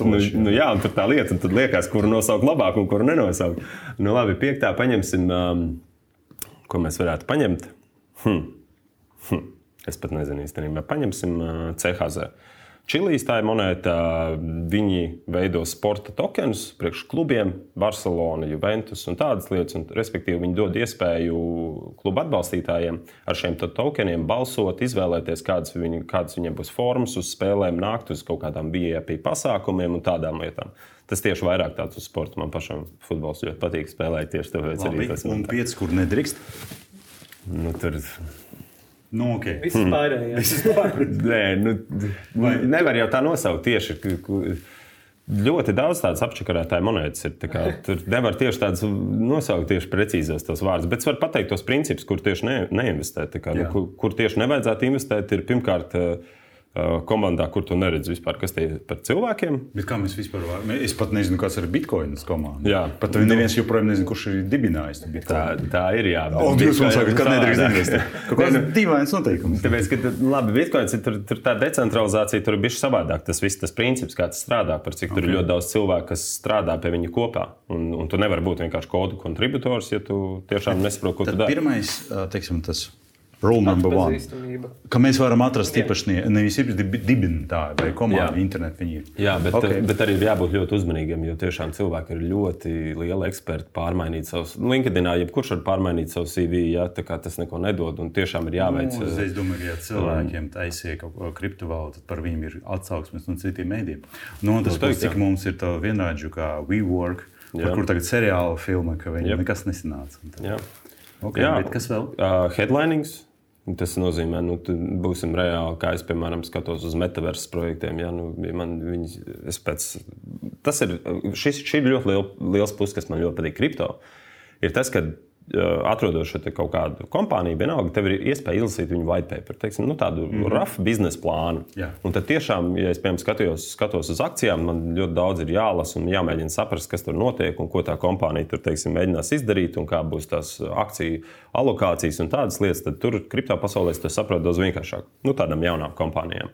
Nu, nu, jā, un tur tā lieta, un tad liekas, kuru nosaukt labāk un kuru nenosaukt. Nu, labi, piektā paņemsim, um, ko mēs varētu paņemt. Hm. Hm. Es pat nezinu īstenībā. Paņemsim uh, CHZ. Čilijas tā ir monēta. Viņi veido sporta tokenus priekš klubiem, Barcelona, Juventus un tādas lietas. Un, respektīvi, viņi dod iespēju klubu atbalstītājiem ar šiem tokeniem balsot, izvēlēties, kādas, viņi, kādas viņiem būs formas uz spēlēm, nākt uz kaut kādām VIP pasākumiem un tādām lietām. Tas tieši vairāk tāds uz sporta. Man pašam futbols ļoti patīk spēlēt tieši tāpēc. Labi, arī tas ir. Un pieci, kur nedrīkst? Nu, tur Nu, okay. Viss hmm. pārējais. *laughs* Nē, nu, Vai... nevar jau tā nosaukt tieši. Ļoti daudz tādas apčakarētāju monētas ir. Kā, *laughs* tur nevar tieši tādas nosaukt tieši precīzos tos vārdus, bet var pateikt tos principus, kur tieši ne, neinvestēt. Kā, nu, kur, kur tieši nevajadzētu investēt, ir pirmkārt. Uh, komandā, kur tu neredzi vispār, kas tie ir par cilvēkiem. Bet kā mēs vispār varam? Es pat nezinu, kas ir Bitcoin komanda. Jā, pat nu, neviens joprojām nezina, kurš ir dibinājis to Bitcoin. Tā, tā ir, jā. O, jūs man sakat, ka nedrīkst investēt. *laughs* Kaut kāds dīvains noteikums. Tāpēc, ka, labi, Bitcoin ir tur, tur tā decentralizācija, tur ir bijis savādāk. Tas viss, tas princips, kā tas strādā, par cik okay. tur ir ļoti daudz cilvēku, kas strādā pie viņa kopā. Un, un tu nevari būt vienkārši kodu kontributors, ja tu tiešām nesaproti, ko tu dari. Pirmais, teiksim, tas Rule number one. Ka mēs varam atrast īpašnieku, nevis dibinātāju vai komandu internetu. Jā, bet, okay. bet arī ir jābūt ļoti uzmanīgiem, jo tiešām cilvēki ir ļoti lieli eksperti pārmainīt savus. LinkedInā jebkurš var pārmainīt savu CV, ja tas neko nedod. Un tiešām ir jāveic. Nu, es domāju, ka ja cilvēkiem taisīja kaut ko kriptovalūtu, tad par viņiem ir atsauksmes no citiem mēdiem. No otras puses, cik mums ir tā vienādžu kā WeWork, par kur tagad seriāla filma, ka viņiem nekas nesanāca. Jā. Okay, Jā, kas vēl? Uh, headlinings. Tas nozīmē, ka nu, būsim reāli, kā es, piemēram, skatos uz metaversu projektiem. Ja, nu, man, viņi, pēc, tas ir, šis, šī ir ļoti liela, liels puses, kas man ļoti patīk kripto. Ir tas, ka atrodot šo kaut kādu kompāniju, vienalga, tev ir iespēja izlasīt viņu white paper, teiksim, nu, tādu mm -hmm. rough biznesa plānu. Yeah. Un tad tiešām, ja es piemēram skatos, skatos uz akcijām, man ļoti daudz ir jālasa un jāmēģina saprast, kas tur notiek un ko tā kompānija tur teiksim, mēģinās izdarīt un kā būs tās akciju alokācijas un tādas lietas. Tad tur kripto pasaulē tas saprot daudz vienkāršāk nu, tādām jaunām kompānijām.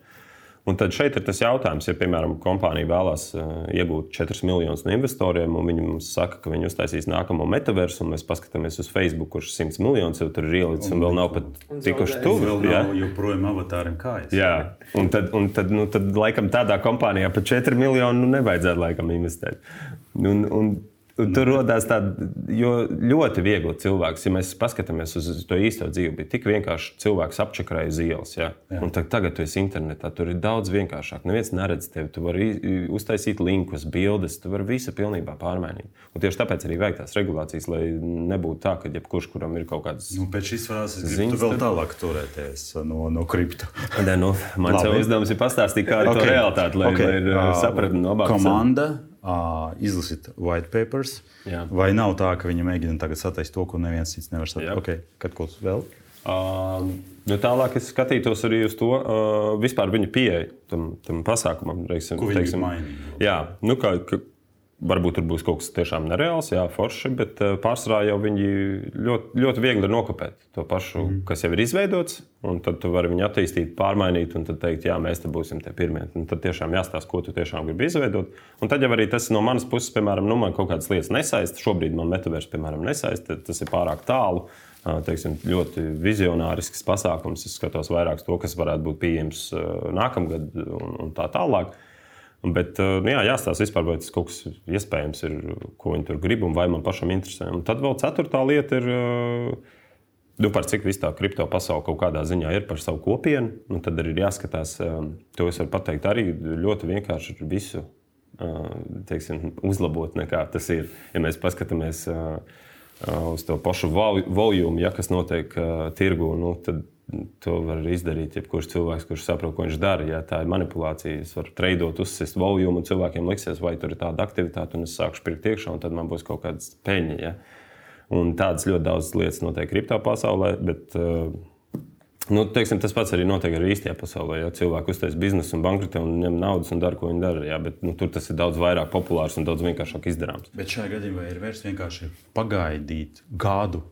Un tad šeit ir tas jautājums, ja, piemēram, kompānija vēlās uh, iegūt 4 miljonus no investoriem, un viņi mums saka, ka viņi uztaisīs nākamo metaversu, un mēs paskatāmies uz Facebook, kurš 100 miljonus jau tur ir ielicis, un, un vēl nav pat tikuši tuvu. Vēl ja? nav joprojām avatāriem kājas. Jā, un tad, un tad, nu, tad laikam tādā kompānijā par 4 miljonu nu, nevajadzētu laikam investēt. Un, Un tur radās tāda ļoti viegla cilvēks. Ja mēs paskatāmies uz to īsto dzīvi, bija tik vienkārši cilvēks apčakarēja uz ielas. Ja? Tad, tagad tu esi internetā, tur ir daudz vienkāršāk. Neviens neredz tevi. Tu vari uztaisīt linkus, bildes, tu vari visu pilnībā pārmainīt. Un tieši tāpēc arī vajag tās regulācijas, lai nebūtu tā, ka jebkurš, kuram ir kaut kādas nu, pēc šīs frāzes, ziņas, vēl tālāk turēties no, no kripto. Ne, nu, mans uzdevums ir pastāstīt, kāda okay. ir tā realitāte, lai, okay. lai ir uh, sapratni no abām. Komanda uh, izlasīt white papers. Jā. Vai nav tā, ka viņi mēģina tagad sataist to, ko neviens cits nevar saprast? Okay. Kad kaut kas vēl? Uh, nu tālāk es skatītos arī uz to uh, vispār viņa pieeja tam, tam pasākumam. Reiksim, ko viņi mainīja? Jā, nu, kā, ka, Varbūt tur būs kaut kas tiešām nereāls, jā, forši, bet uh, pārsvarā jau viņi ļoti, ļoti viegli nokopēt to pašu, mm. kas jau ir izveidots. Tad tu vari viņu attīstīt, pārmainīt, un tad teikt, jā, mēs te būsim tie pirmie. Un tad tiešām jāstāsta, ko tu tiešām gribi izveidot. Un tad jau arī tas no manas puses, piemēram, nu, man kaut kādas lietas nesaista. Šobrīd man metaverss, piemēram, nesaista. Tas ir pārāk tālu. Teiksim, ļoti vizionārisks pasākums. Es skatos vairāk to, kas varētu būt pieejams nākamgad un, un tā tālāk. Bet eh, nu, jā, jāstāsta vispār, vai tas kaut kas iespējams ir, ko viņi tur grib un vai man pašam interesē. Un tad vēl ceturtā lieta ir. Eh, nu, par cik viss tā kripto pasaule kaut kādā ziņā ir par savu kopienu, nu, tad arī ir jāskatās. Eh, to es varu pateikt arī ļoti vienkārši ar visu teiksim, uzlabot, nekā tas ir. Ja mēs paskatāmies uz to pašu volumu, ja, kas notiek tirgu, nu, tad To var izdarīt jebkurš cilvēks, kurš saprot, ko viņš dara. Ja tā ir manipulācija, es varu treidot, uzsist volumu, un cilvēkiem liksies, vai tur ir tāda aktivitāte, un es sākšu pirkt iekšā, un tad man būs kaut kādas peļņas. Ja? Un tādas ļoti daudz lietas notiek kripto pasaulē, bet uh, Nu, teiksim, tas pats arī notiek arī īstajā pasaulē. Ja cilvēki uztaisīs biznesu un bankrotē un ņem naudas un dara, ko viņi dara. Jā, bet nu, tur tas ir daudz vairāk populārs un daudz vienkāršāk izdarāms. Bet šajā gadījumā ir vērts vienkārši pagaidīt gadu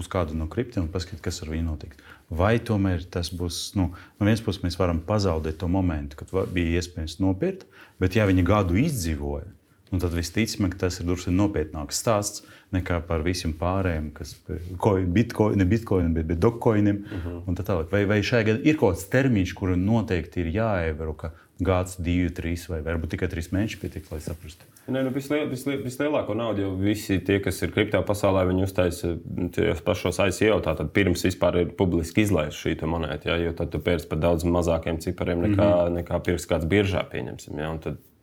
uz kādu no kriptiem un paskatīt, kas ar viņu notiks. Vai tomēr tas būs, nu, no vienas puses mēs varam pazaudēt to momentu, kad bija iespējams nopirkt, bet ja viņi gadu izdzīvoja, nu, tad visticamāk tas ir drusku nopietnāks stāsts nekā par visiem pārējiem, kas ir bitkoini, ne bitkoini, bet, bet dokoiniem. Uh -huh. Vai, vai šajā gadījumā ir kaut kāds termiņš, kuru noteikti ir jāievēro? Gads, divi, trīs vai varbūt tikai trīs mēneši pietiek, lai saprastu. Nē, nu, visliel, visliel, vislielāko naudu jau visi tie, kas ir kripto pasaulē, viņi uztaisa tajos pašos ICO. Tātad pirms vispār ir publiski izlaista šī monēta, ja, jo tad tu pērci par daudz mazākiem cipariem nekā, mm -hmm. nekā pirms kāds biržā pieņemsim. Ja,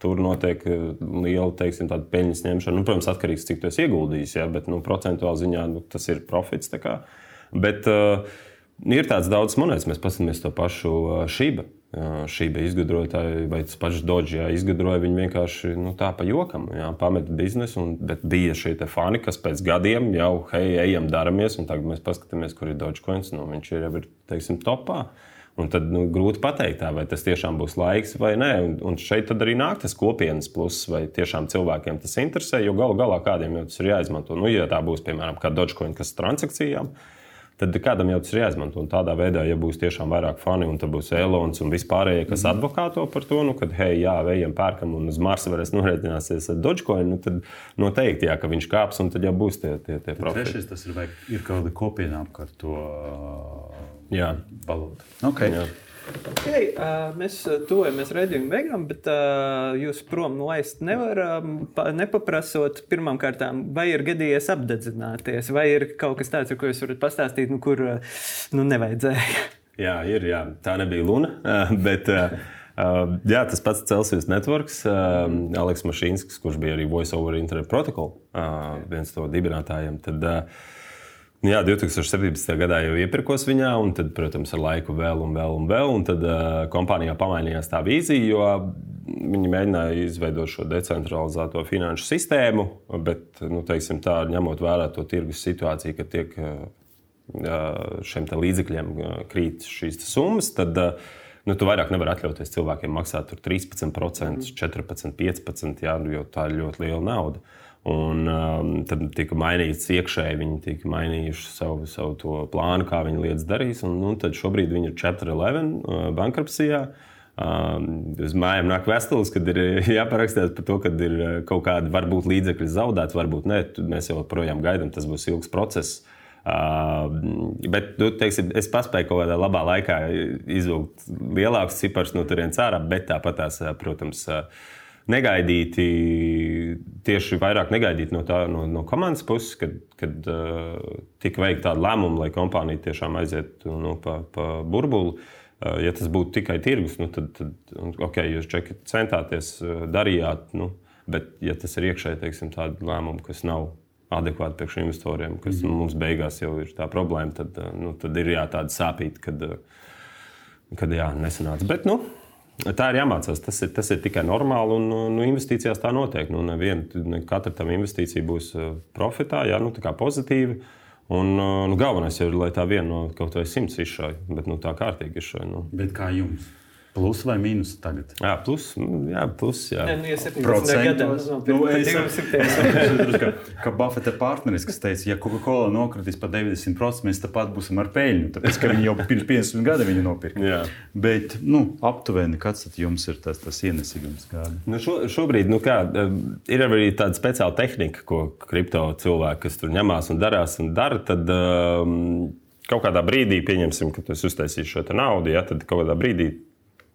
Tur notiek eh, liela teiksim, peļņas ņemšana. Nu, protams, atkarīgs no tā, cik tu esi ieguldījis, ja, bet nu, procentuāli ziņā nu, tas ir profits. Bet uh, ir tāds daudz monētas, mēs paskatāmies to pašu uh, šību. Šī bija izgudrotāja, vai tas pats Dodge jā, izgudroja. Viņi vienkārši nu, tā pa jokam jā, pameta biznesu, un, bet bija šie fani, kas pēc gadiem jau, hei, ejam, daramies, un tagad mēs paskatāmies, kur ir Dodge coins. Nu, viņš ir jau, teiksim, topā. Un tad nu, grūti pateikt, tā, vai tas tiešām būs laiks vai nē. Un, un šeit arī nāk tas kopienas pluss, vai tiešām cilvēkiem tas interesē. Jo galu galā kādiem jau tas ir jāizmanto. Nu, ja tā būs piemēram kā Dogecoin, kas ir transakcijām, tad kādam jau tas ir jāizmanto. Un tādā veidā, ja būs tiešām vairāk fani un būs Elonas un vispārējie, kas mm. advokāto par to, nu, kad, hei, jā, ejam, pērkam un uz Marsa varēs norēķināties ar Dogecoin, nu, tad noteikti, jā, ka viņš kāps un tad jau būs tie, tie, tie profiti. Trešais tas ir, vai ir kāda kopiena apkārt to Jā. valūtu. Okay. Jā. Okay, uh, mēs tuvojamies redzējuma beigām, bet uh, jūs prom laist nevaram, nepaprasot pirmkārt, vai ir gadījies apdedzināties, vai ir kaut kas tāds, ko jūs varat pastāstīt, nu, kur nu, nevajadzēja. Jā, ir. Jā. Tā nebija Luna. Bet, Uh, jā, tas pats Celsius Networks, uh, Aleks Mašīnskis, kurš bija arī Voice over Internet Protocol, uh, viens no dibinātājiem. Tad, uh, Jā, 2017. gadā jau iepirkos viņā, un tad, protams, ar laiku vēl un vēl un vēl. Un tad uh, kompānijā pamainījās tā vīzija, jo viņi mēģināja izveidot šo decentralizēto finanšu sistēmu, bet, nu, teiksim, tā, ņemot vērā to tirgus situāciju, ka tiek uh, šiem līdzekļiem krīt šīs summas, tad uh, nu, tu vairāk nevari atļauties cilvēkiem maksāt 13%, 14%, 15%, jā, jo tā ir ļoti liela nauda. Uh, Un um, tad tika mainīts iekšēji, viņi tika mainījuši savu, savu plānu, kā viņi lietas darīs. Un, nu, tad šobrīd viņi ir 4-11 uh, bankruptcijā. Um, uz mājām nāk vēstules, kad ir *laughs* jāparakstās par to, ka ir uh, kaut kādi varbūt līdzekļi zaudēti, varbūt nē. Mēs joprojām gaidām, tas būs ilgs process. Uh, bet nu, teiksim, es paspēju kaut kādā labā laikā izvilkt lielākus ciparus no turienes ārā, bet tāpat tās, uh, protams, uh, negaidīti, tieši vairāk negaidīti no, tā, no, no komandas puses, kad, kad uh, tika veikta tāda lēmuma, lai kompānija tiešām aizietu nu, pa, pa burbuli. Uh, ja tas būtu tikai tirgus, nu, tad, tad okay, jūs čeki centāties, uh, darījāt. Nu, bet, ja tas ir iekšēji, teiksim, tādi lēmumi, kas nav adekvāti priekš investoriem, kas mm -hmm. mums beigās jau ir tā problēma, tad, uh, nu, tad ir jā, tāda sāpīga, kad, uh, kad jā, nesanāca. Bet, nu, Tā ir jāmācās. Tas ir, tas ir tikai normāli, un nu, investīcijās tā notiek. Nu, nevien, ne katra tam investīcija būs uh, profitā, jā, nu, pozitīva. Un, uh, nu, galvenais ir, lai tā viena no kaut vai simts izšauj, bet nu, tā kārtīgi izšauj. Nu. Bet kā jums? Plus vai mīnus tagad? Jā, plus. Jā, plus jā. Nē, nu, ja 17 gados nu, es saprotu, ka, ka Buffeta partneris, kas teica, ja Coca-Cola nokritīs par 90%, mēs tāpat būsim ar peļņu. Tāpēc, ka viņi jau pirms 50 gadiem viņu nopirka. Bet, nu, aptuveni, kāds tad jums ir tas, tas ienesīgums? Nu, šo, šobrīd, nu kā, ir arī tāda speciāla tehnika, ko kripto cilvēki, kas tur ņemās un darās un dara, tad um, kaut kādā brīdī, pieņemsim, ka tu uztaisīsi šo naudu, ja, tad kaut kādā brīdī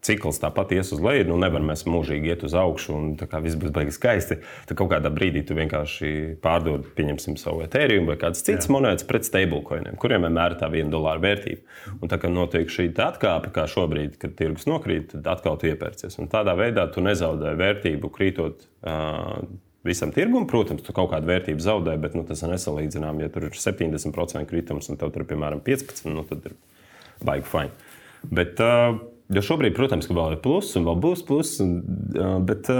cikls tāpat ies uz leju. Nu, nevar mēs mūžīgi iet uz augšu, un viss būs baigi skaisti. Tad kaut kādā brīdī tu vienkārši pārdod, pieņemsim, savu etēriju vai kādas citas monētas pret stablecoiniem, kuriem vienmēr ir tā viena dolāra vērtība. Un tā kā notiek šī atkāpe, kā šobrīd, kad tirgus nokrīt, tad atkal tu iepērcies. Un tādā veidā tu nezaudē vērtību, krītot. Uh, Visam tirgumam, protams, tu kaut kādu vērtību zaudē, bet nu, tas ir nesalīdzināms. Ja tur ir 70% kritums un tev tur ir piemēram 15%, nu, tad ir baigi fini. Bet uh, Jo šobrīd, protams, ka vēl ir pluss un vēl būs pluss. Un, bet,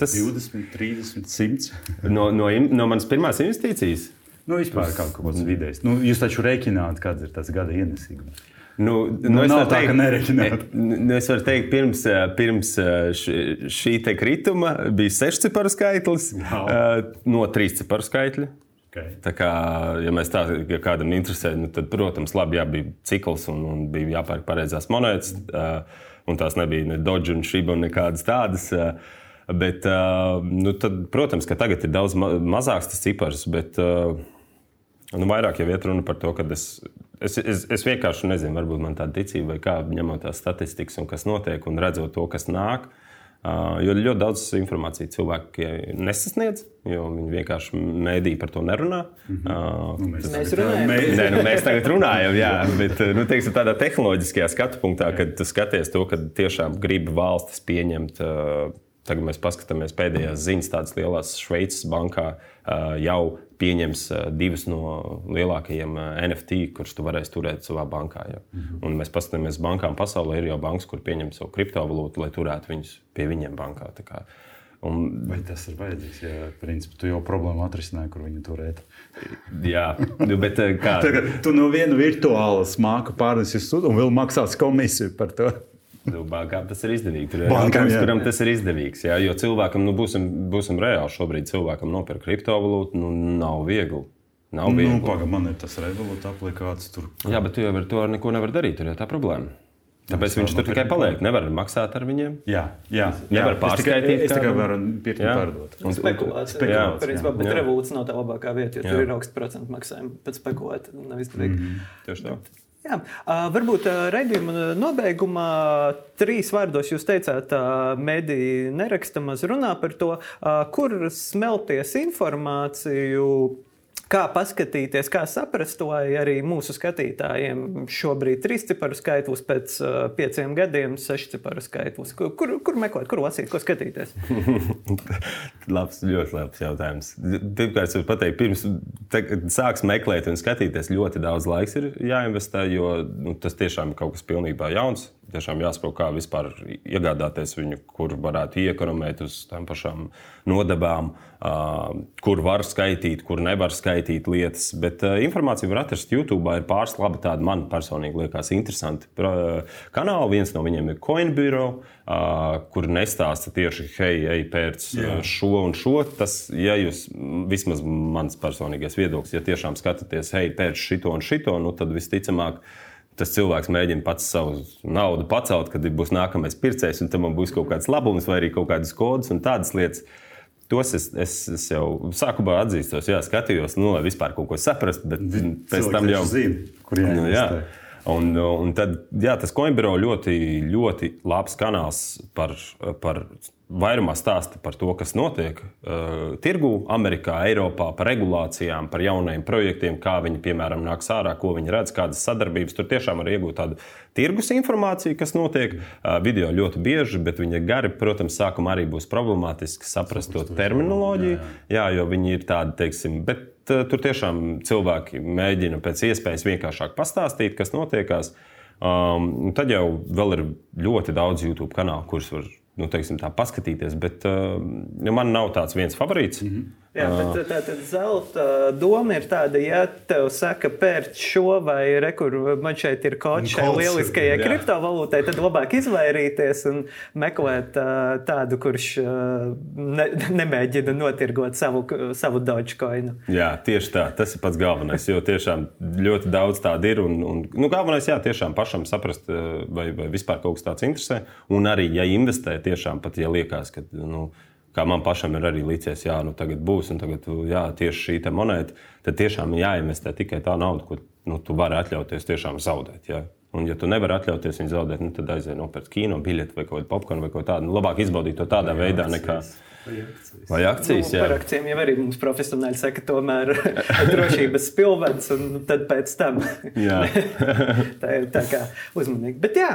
tas ir 20, 30, 100. no, no, no manas pirmās investīcijas. Nu, vispār kaut kāds vidējs. Nu, jūs taču rēķināt, kāds ir tas gada ienesīgums. Nu, nu, nu, es varu teikt, ka *laughs* nu, es varu teikt, pirms, pirms šī krituma bija sešciparu skaitlis no. no trīsciparu skaitļa. Okay. Tā kā, ja mēs tā, ja kādam interesē, nu, tad, protams, labi, jā, bija cikls un, un bija jāpērk pareizās monētas. Uh, un tās nebija ne Dodge un Shiba nekādas tādas. Uh, bet, uh, nu, tad, protams, ka tagad ir daudz ma mazāks tas cipars, bet uh, nu, vairāk jau iet runa par to, ka es, es, es, es vienkārši nezinu, varbūt man tāda ticība vai kā ņemot tās statistikas un kas notiek un redzot to, kas nāk. Uh, jo ļoti daudz informācijas cilvēki nesasniedz, jo viņi vienkārši mēdī par to nerunā. Mm -hmm. uh, nu, mēs, mēs runājam. Mē, nē, nu, mēs tagad runājam, jā, bet nu, teiksim, tādā tehnoloģiskajā skatu punktā, kad tu skaties to, ka tiešām grib valstis pieņemt. Uh, Tagad mēs paskatāmies pēdējās ziņas, tādas lielas Šveices bankā uh, jau pieņems divus no lielākajiem NFT, kurus tu varēsi turēt savā bankā. Ja. -hmm. Un mēs paskatāmies, bankām pasaulē ir jau bankas, kur pieņem savu kriptovalūtu, lai turētu viņus pie viņiem bankā. Un, Vai tas ir vajadzīgs? Ja principā tu jau problēmu atrisināji, kur viņi turēt. Jā, nu, bet kā? *laughs* Tagad tu no viena virtuāla smāka pārnesis un vēl maksās komisiju par to. Nu, bankām tas ir izdevīgi. Tur ir jautājums, kuram tas ir izdevīgs. Jā, jo cilvēkam, nu, būsim, būsim reāli, šobrīd cilvēkam nopirkt kriptovalūtu nu, nav viegli. Nav nu, viegli. Nu, paga, man ir tas revolūta aplikāts. Tur. Jā, bet tu jau ar to neko nevar darīt. Tur jau tā problēma. Tāpēc viņš tur tikai paliek. Nevar maksāt ar viņiem. Jā, jā. Nevar pārskaitīt. Es tikai varu pirkt un pārdot. Un spekulācija. Spekulācija. Principā, bet revolūcija nav tā labākā vieta, jo jā. tur ir augsts procentu maksājumi. Pēc spekulēt nav izdevīgi. Mm -hmm. Tieši tā. Jā, varbūt raidījuma nobeigumā trīs vārdos jūs teicāt, mediji neraksta maz runā par to, kur smelties informāciju Kā paskatīties, kā saprast, lai arī mūsu skatītājiem šobrīd trīs ciparu skaitlis, pēc uh, pieciem gadiem seši ciparu skaitlis. Kur, kur, kur meklēt, kur lasīt, ko skatīties? *laughs* labs, ļoti labs jautājums. Pirmkārt, es pateicu, pirms sāks meklēt un skatīties, ļoti daudz laiks ir jāinvestē, jo nu, tas tiešām ir kaut kas pilnībā jauns. Tiešām jāsaprot, kā vispār iegādāties viņu, kur varētu iekonomēt uz tām pašām nodabām, uh, kur var skaitīt, kur nevar skaitīt lietas. Bet uh, informāciju var atrast YouTube. Ir pāris labi tādi man personīgi liekas interesanti uh, kanāli. Viens no viņiem ir Coinbureau, uh, kur nestāsta tieši, hei, ej pēc uh, šo un šo. Tas, ja jūs, vismaz mans personīgais viedoklis, ja tiešām skatāties, hei, pēc šito un šito, nu, tad visticamāk tas cilvēks mēģina pats savu naudu pacelt, kad būs nākamais pircējs, un tam būs kaut kāds labums vai arī kaut kādas kodas un tādas lietas. Tos es, es, es jau sākumā atzīstos, jā, skatījos, nu, lai vispār kaut ko saprastu, bet pēc tam jau zinu, kur jāiet. Nu, jā. Un, un tad, jā, tas Coinbiro ļoti, ļoti labs kanāls par, par vairumā stāsta par to, kas notiek uh, tirgu, Amerikā, Eiropā, par regulācijām, par jaunajiem projektiem, kā viņi, piemēram, nāks ārā, ko viņi redz, kādas sadarbības. Tur tiešām var iegūt tādu tirgus informāciju, kas notiek. Uh, video ļoti bieži, bet viņa gari, protams, sākumā arī būs problemātiski saprast to terminoloģiju, jā, jo viņi ir tādi, teiksim, bet uh, tur tiešām cilvēki mēģina pēc iespējas vienkāršāk pastāstīt, kas notiekās. Um, tad jau ir ļoti daudz YouTube kanālu, kurus var nu, teiksim, tā, paskatīties. Bet uh, ja man nav tāds viens favorīts. Mm -hmm. Jā, bet tā tad zelta doma ir tāda, ja tev saka, pērc šo vai rekur, man šeit ir kods šai lieliskajai kriptovalūtai, tad labāk izvairīties un meklēt uh, tādu, kurš uh, ne, *laughs* nemēģina notirgot savu, savu Dogecoinu. Jā, tieši tā, tas ir pats galvenais, jo tiešām ļoti daudz tādu ir. Un, un, nu, galvenais, jā, tiešām pašam saprast, vai, vai vispār kaut kas tāds interesē. Un arī, ja investē, tiešām pat, ja liekas, ka, nu, kā man pašam ir arī licies, jā, nu tagad būs, un tagad, jā, tieši šī monēta, tad tiešām jāinvestē tikai tā nauda, ko nu, tu vari atļauties tiešām zaudēt. Jā. Un, ja tu nevari atļauties viņu zaudēt, nu, tad aizej nopirkt kino biļeti vai kaut kādu popkornu vai ko tādu. Nu, labāk izbaudīt to tādā jā, veidā nekā. Tas Vai akcijas? Vai akcijas nu, par akcijiem jau arī mums profesionāļi saka, tomēr *laughs* drošības pilvens un tad pēc tam. *laughs* tā ir tā kā uzmanīgi. Bet jā,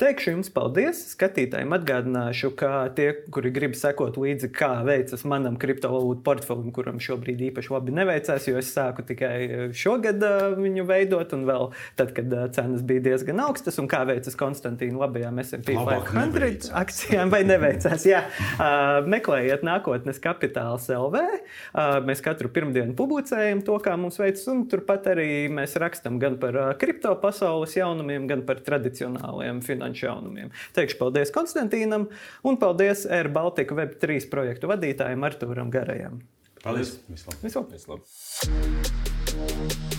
teikšu jums paldies. Skatītājiem atgādināšu, ka tie, kuri grib sekot līdzi, kā veicas manam kriptovalūtu portfelim, kuram šobrīd īpaši labi neveicās, jo es sāku tikai šogad viņu veidot, un vēl tad, kad cenas bija diezgan augstas, un kā veicas Konstantīna labajām SP 500 akcijām vai neveicās. Jā, meklējiet nākotnes kapitāls LV. Mēs katru pirmdienu publicējam to, kā mums veicas, un turpat arī mēs rakstam gan par kripto pasaules jaunumiem, gan par tradicionāliem finanšu jaunumiem. Teikšu paldies Konstantīnam un paldies Air Baltica Web3 projektu vadītājiem Artūram Garajam. Paldies! Vislabāk! Vislabāk! Vislabāk.